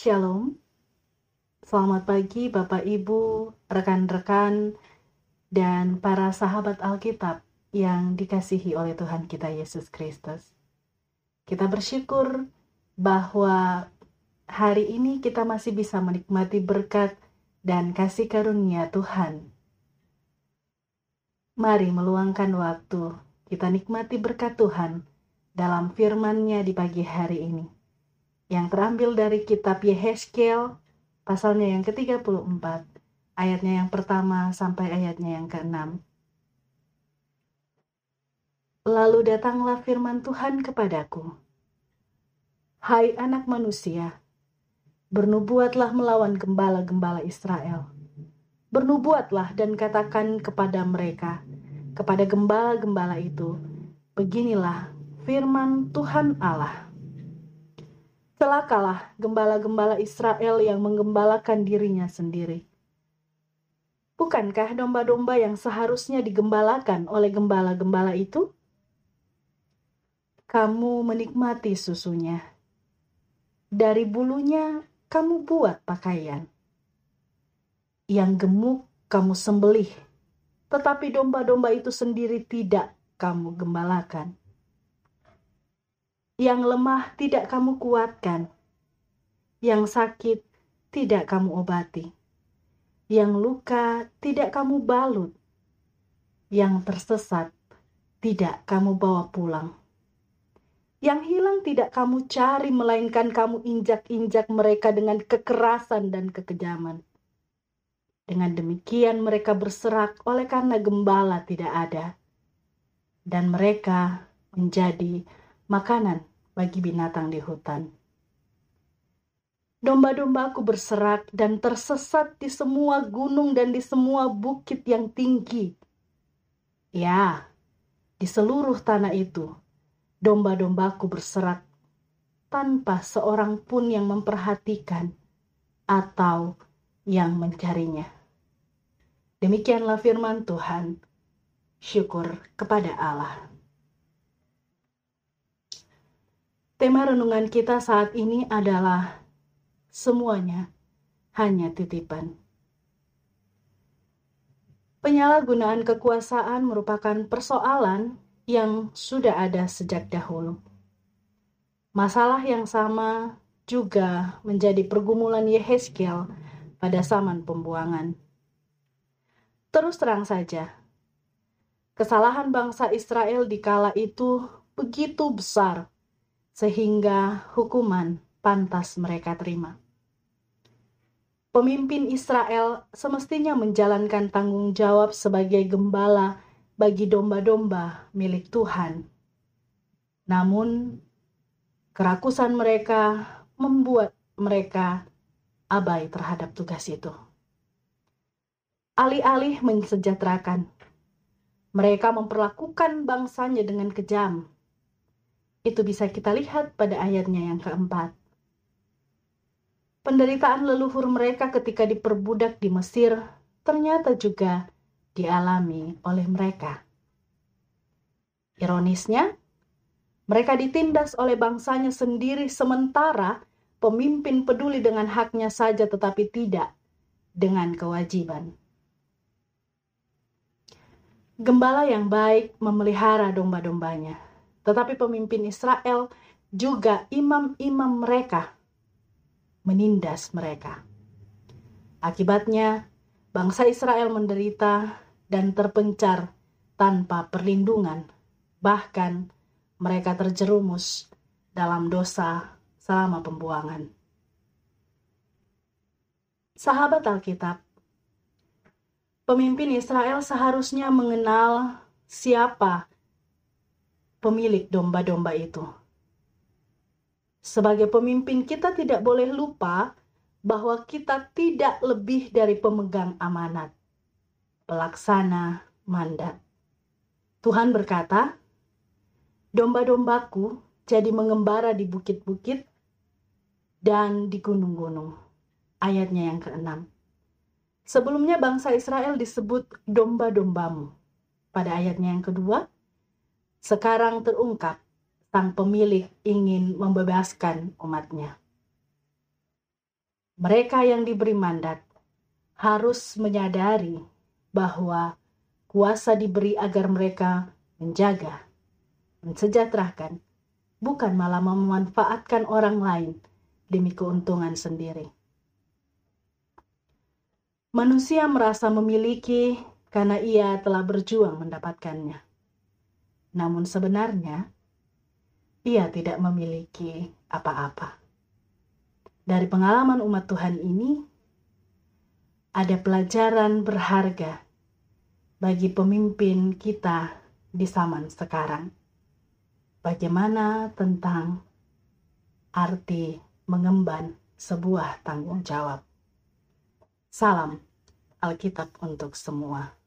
Shalom, selamat pagi Bapak Ibu, rekan-rekan, dan para sahabat Alkitab yang dikasihi oleh Tuhan kita Yesus Kristus. Kita bersyukur bahwa hari ini kita masih bisa menikmati berkat dan kasih karunia Tuhan. Mari meluangkan waktu kita nikmati berkat Tuhan dalam firman-Nya di pagi hari ini yang terambil dari kitab Yehezkiel pasalnya yang ke-34 ayatnya yang pertama sampai ayatnya yang ke-6. Lalu datanglah firman Tuhan kepadaku. Hai anak manusia, bernubuatlah melawan gembala-gembala Israel. Bernubuatlah dan katakan kepada mereka, kepada gembala-gembala itu, beginilah firman Tuhan Allah Celakalah gembala-gembala Israel yang menggembalakan dirinya sendiri. Bukankah domba-domba yang seharusnya digembalakan oleh gembala-gembala itu? Kamu menikmati susunya. Dari bulunya kamu buat pakaian. Yang gemuk kamu sembelih, tetapi domba-domba itu sendiri tidak kamu gembalakan yang lemah tidak kamu kuatkan, yang sakit tidak kamu obati, yang luka tidak kamu balut, yang tersesat tidak kamu bawa pulang. Yang hilang tidak kamu cari, melainkan kamu injak-injak mereka dengan kekerasan dan kekejaman. Dengan demikian mereka berserak oleh karena gembala tidak ada. Dan mereka menjadi makanan bagi binatang di hutan. Domba-dombaku berserak dan tersesat di semua gunung dan di semua bukit yang tinggi. Ya, di seluruh tanah itu, domba-dombaku berserak tanpa seorang pun yang memperhatikan atau yang mencarinya. Demikianlah firman Tuhan. Syukur kepada Allah. Tema renungan kita saat ini adalah semuanya hanya titipan. Penyalahgunaan kekuasaan merupakan persoalan yang sudah ada sejak dahulu. Masalah yang sama juga menjadi pergumulan Yehezkiel pada zaman pembuangan. Terus terang saja, kesalahan bangsa Israel di kala itu begitu besar sehingga hukuman pantas mereka terima. Pemimpin Israel semestinya menjalankan tanggung jawab sebagai gembala bagi domba-domba milik Tuhan. Namun, kerakusan mereka membuat mereka abai terhadap tugas itu. Alih-alih mensejahterakan, mereka memperlakukan bangsanya dengan kejam itu bisa kita lihat pada ayatnya yang keempat. Penderitaan leluhur mereka ketika diperbudak di Mesir ternyata juga dialami oleh mereka. Ironisnya, mereka ditindas oleh bangsanya sendiri sementara pemimpin peduli dengan haknya saja tetapi tidak dengan kewajiban. Gembala yang baik memelihara domba-dombanya tetapi pemimpin Israel juga imam-imam mereka menindas mereka. Akibatnya, bangsa Israel menderita dan terpencar tanpa perlindungan, bahkan mereka terjerumus dalam dosa selama pembuangan. Sahabat Alkitab, pemimpin Israel seharusnya mengenal siapa pemilik domba-domba itu. Sebagai pemimpin, kita tidak boleh lupa bahwa kita tidak lebih dari pemegang amanat, pelaksana mandat. Tuhan berkata, "Domba-dombaku jadi mengembara di bukit-bukit dan di gunung-gunung." Ayatnya yang keenam. Sebelumnya bangsa Israel disebut domba-dombamu. Pada ayatnya yang kedua, sekarang terungkap sang pemilik ingin membebaskan umatnya. mereka yang diberi mandat harus menyadari bahwa kuasa diberi agar mereka menjaga, mensejahterakan, bukan malah memanfaatkan orang lain demi keuntungan sendiri. Manusia merasa memiliki karena ia telah berjuang mendapatkannya. Namun sebenarnya, ia tidak memiliki apa-apa. Dari pengalaman umat Tuhan ini, ada pelajaran berharga bagi pemimpin kita di zaman sekarang. Bagaimana tentang arti mengemban sebuah tanggung jawab? Salam Alkitab untuk semua.